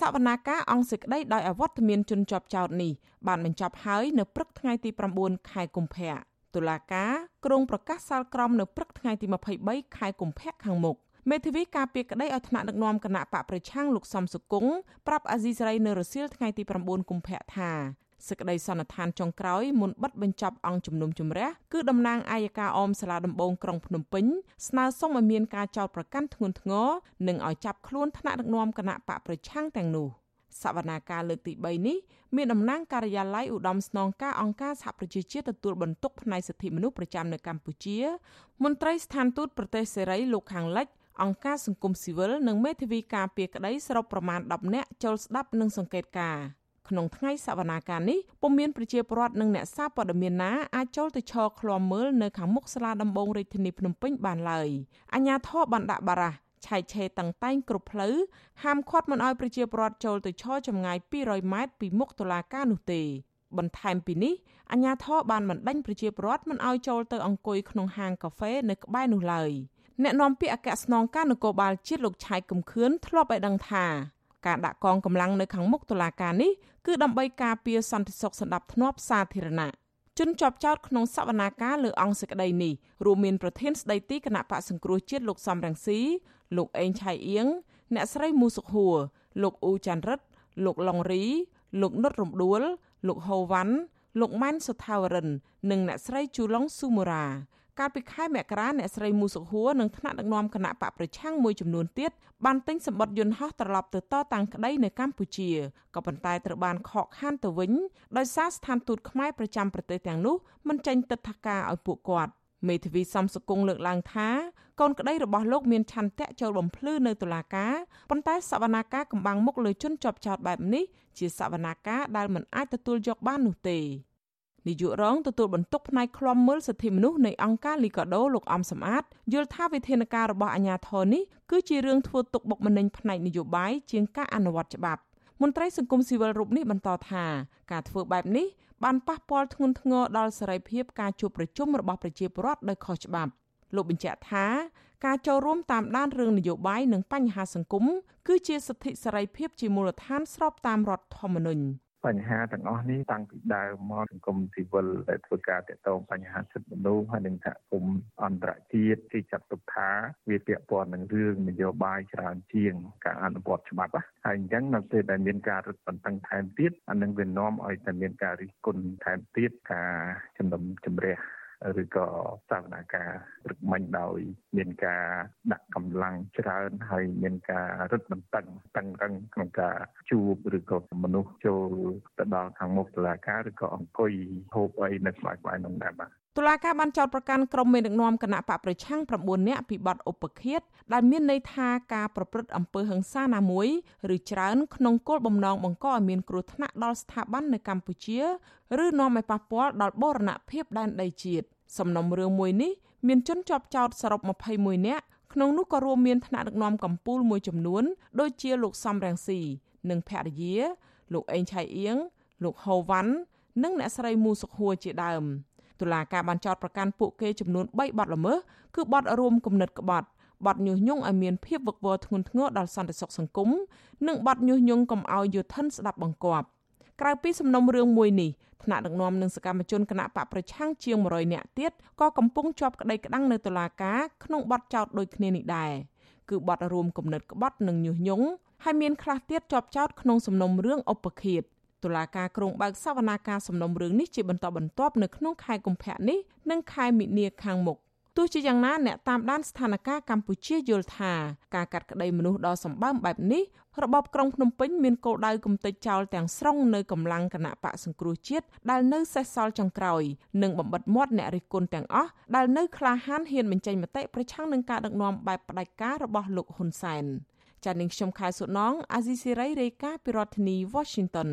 សវនាការអង្គសេចក្តីដោយអវត្តមានជនជាប់ចោតនេះបានបញ្ចប់ហើយនៅព្រឹកថ្ងៃទី9ខែកុម្ភៈតុលាការក្រុងប្រកាសសាលក្រមនៅព្រឹកថ្ងៃទី23ខែកុម្ភៈខាងមុខមេធាវីការពីក្តីឲ្យថ្នាក់ដឹកនាំគណៈបកប្រឆាំងលោកសំសុគង្គប្រាប់អាស៊ីសេរីនៅរសៀលថ្ងៃទី9កុម្ភៈថា សេចក្តីសន្និដ្ឋានចុងក្រោយមុនបិទបញ្ចប់អង្គជំនុំជម្រះគឺតំណាងអាយកាអមសាលាដំបងក្រុងភ្នំពេញស្នើសុំឲ្យមានការចោទប្រកាន់ធ្ងន់ធ្ងរនិងឲ្យចាប់ខ្លួនថ្នាក់ដឹកនាំគណៈបកប្រឆាំងទាំងនោះសវនាការលើកទី3នេះមានតំណាងការិយាល័យឧត្តមស្នងការអង្គការសហប្រជាជាតិទទួលបន្ទុកផ្នែកសិទ្ធិមនុស្សប្រចាំនៅកម្ពុជា មន្ត្រីស្ថានទូតប្រទេសសេរីលោកខាងលិចអង្គការសង្គមស៊ីវិលនិងមេធាវីការពារក្តីសរុបប្រមាណ10នាក់ចូលស្ដាប់និងសង្កេតការណ៍ ក្នុងថ្ងៃសវនាការនេះពុំមានប្រជាពលរដ្ឋនិងអ្នកសារព័ត៌មានណាអាចចូលទៅឈរឃ្លាំមើលនៅខាងមុខសាលាដំបងរាជធានីភ្នំពេញបានឡើយអាជ្ញាធរបានដាក់បារះឆែកឆេរតឹងតែងគ្រប់ផ្លូវហាមឃាត់មិនឲ្យប្រជាពលរដ្ឋចូលទៅឈរចម្ងាយ200ម៉ែត្រពីមុខតុលាការនោះទេបន្ថែមពីនេះអាជ្ញាធរបានបណ្ដេញប្រជាពលរដ្ឋមិនឲ្យចូលទៅអង្គុយក្នុងហាងកាហ្វេនៅក្បែរនោះឡើយអ្នកនាំពាក្យអគ្គស្នងការនគរបាលជាតិលោកឆៃកំខឿនធ្លាប់ឲ្យដឹងថា ការដាក់កងកម្លាំងនៅខាងមុខតុលាការនេះគឺដើម្បីការពារសន្តិសុខសណ្ដាប់ធ្នាប់សាធារណៈជនជាប់ចោតក្នុងសវនាការលើអង្គសេចក្តីនេះរួមមានប្រធានស្ដីទីគណៈបកសង្គ្រោះជាតិលោកសំរងស៊ីលោកអេងឆៃអៀងអ្នកស្រីមូសុខួរលោកអ៊ូចាន់រិតលោកឡុងរីលោកនុតរំដួលលោកហូវ៉ាន់លោកម៉ែនសុថាវរិន និងអ្នកស្រីជូឡុងស៊ូមូរ៉ា កាលពីខែមករាអ្នកស្រីមូសុខួរនិងថ្នាក់ដឹកនាំគណៈបកប្រឆាំងមួយចំនួនទៀតបានទិញសម្បត្តិយន្តហោះត្រឡប់ទៅតតាំងក្តីនៅកម្ពុជាក៏ប៉ុន្តែត្រូវបានខកខានទៅវិញដោយសារស្ថានទូតខ្មែរប្រចាំប្រទេសទាំងនោះមិនចេញទិដ្ឋាការឲ្យពួកគាត់មេធាវីសំសុគងលើកឡើងថាកូនក្តីរបស់លោកមានឆន្ទៈចូលបំភ្លឺនៅតុលាការប៉ុន្តែសវនាការកំបាំងមុខលើជនជាប់ចោតបែបនេះជាសវនាការដែលមិនអាចទទួលយកបាននោះទេ នាយករងទទួលបន្ទុកផ្នែកឃ្លាំមើលសិទ្ធិមនុស្សនៃអង្គការលីកាដូលោកអំសំអាតយល់ថាវិធានការរបស់អាជ្ញាធរនេះគឺជារឿងធ្វើទុកបុកម្នេញផ្នែកនយោបាយជាងការអនុវត្តច្បាប់មន្ត្រីសង្គមស៊ីវិលរូបនេះបន្តថាការធ្វើបែបនេះបានប៉ះពាល់ធ្ងន់ធ្ងរដល់សេរីភាពការជួបប្រជុំរបស់ប្រជាពលរដ្ឋដោយខុសច្បាប់លោកបញ្ជាក់ថាការចូលរួមតាមដានរឿងនយោបាយនិងបញ្ហាសង្គមគឺជាសិទ្ធិសេរីភាពជាមូលដ្ឋានស្របតាមរដ្ឋធម្មនុញ្ញ បញ្ហាទាំងអស់នេះតាំងពីដើមមកសង្គមស៊ីវិលដែលធ្វើការតាក់ទងបញ្ហាសិទ្ធិមនុស្សហើយនិងសហគមន៍អន្តរជាតិគេចាត់ទុកថាវាពាក់ព័ន្ធនឹងរឿងនយោបាយច្រើនជាងការអនុវត្តច្បាប់ហើយអញ្ចឹងនៅពេលដែលមានការរឹតបន្តឹងថែមទៀតអានឹងវានាំឲ្យតែមានការរិះគន់ថែមទៀតការជំនុំជម្រះ ឬក៏សវនាការព្រឹកមិញដោយមានការដាក់កម្លាំងច្រើនហើយមានការរឹតបន្តឹងតឹងរឹងក្នុងការជួបឬក៏មនុស្សចូលទៅដល់ខាងមុខតុលាការឬក៏អង្គុយហូបអីនៅក្បែរក្បែរនោះដែរបាទតុលាការបានចោទប្រកាន់ក្រុមមេដឹកនាំគណៈបកប្រឆាំង9នាក់ពីបទឧបឃាតដែលមានន័យថាការប្រព្រឹត្តអំពើហិង្សាណាមួយឬច្រើនក្នុងគោលបំណងបង្កឲ្យមានគ្រោះថ្នាក់ដល់ស្ថាប័ននៅកម្ពុជាឬនាំឲ្យប៉ះពាល់ដល់បូរណភាពដែនដីជាតិសំណុំរឿងមួយនេះមានជនជាប់ចោតសរុប21នាក់ក្នុងនោះក៏រួមមានថ្នាក់ដឹកនាំកម្ពុជាមួយចំនួនដូចជាលោកសំរងស៊ីនិងភរិយា លោកអេងឆៃអៀងលោកហូវ៉ាន់និងអ្នកស្រីមូសុខហួរជាដើម តុលាការបានចោទប្រកាន់ពួកគេចំនួន3បទល្មើសគឺបទរួមគំនិតក្បត់បទញុះញង់ឲ្យមានភាពវឹកវរធ្ងន់ធ្ងរដល់សន្តិសុខសង្គមនិងបទញុះញង់កុំឲ្យយុធិនស្ដាប់បង្គាប់ក្រៅពីសំណុំរឿងមួយនេះថ្នាក់ដឹកនាំនិងសកម្មជនគណៈបកប្រឆាំងជាង100នាក់ទៀតក៏កំពុងជាប់ក្តីក្តាំងនៅតុលាការក្នុងបទចោទដូចគ្នានេះដែរគឺបទរួមគំនិតក្បត់និងញុះញង់ហើយមានខ្លះទៀតជាប់ចោទក្នុងសំណុំរឿងឧបឃាត តុលាការក្រុងបើកសវនាការសំណុំរឿងនេះជាបន្តបន្ទាប់នៅក្នុងខែកុម្ភៈនេះនិងខែមិនិនាខាងមុខទោះជាយ៉ាងណាអ្នកតាមដានស្ថានភាពកម្ពុជាយល់ថាការកាត់ក្តីមនុស្សដ៏សម្បើមបែបនេះរបបក្រុងភ្នំពេញមានគោលដៅគំទេចចោលទាំងស្រុងនៅកម្លាំងគណៈបកសង្គ្រោះជាតិដែលនៅសេសសល់ចុងក្រោយនិងបំបិតមាត់អ្នករិះគន់ទាំងអស់ដែលនៅក្លាហានហ៊ានបញ្ចេញមតិប្រឆាំងនឹងការដឹកនាំបែបផ្ដាច់ការរបស់លោកហ៊ុនសែនចា៎នាងខ្ញុំខែសុណងអាស៊ីសេរីរាយការណ៍ពីរដ្ឋធានី Washington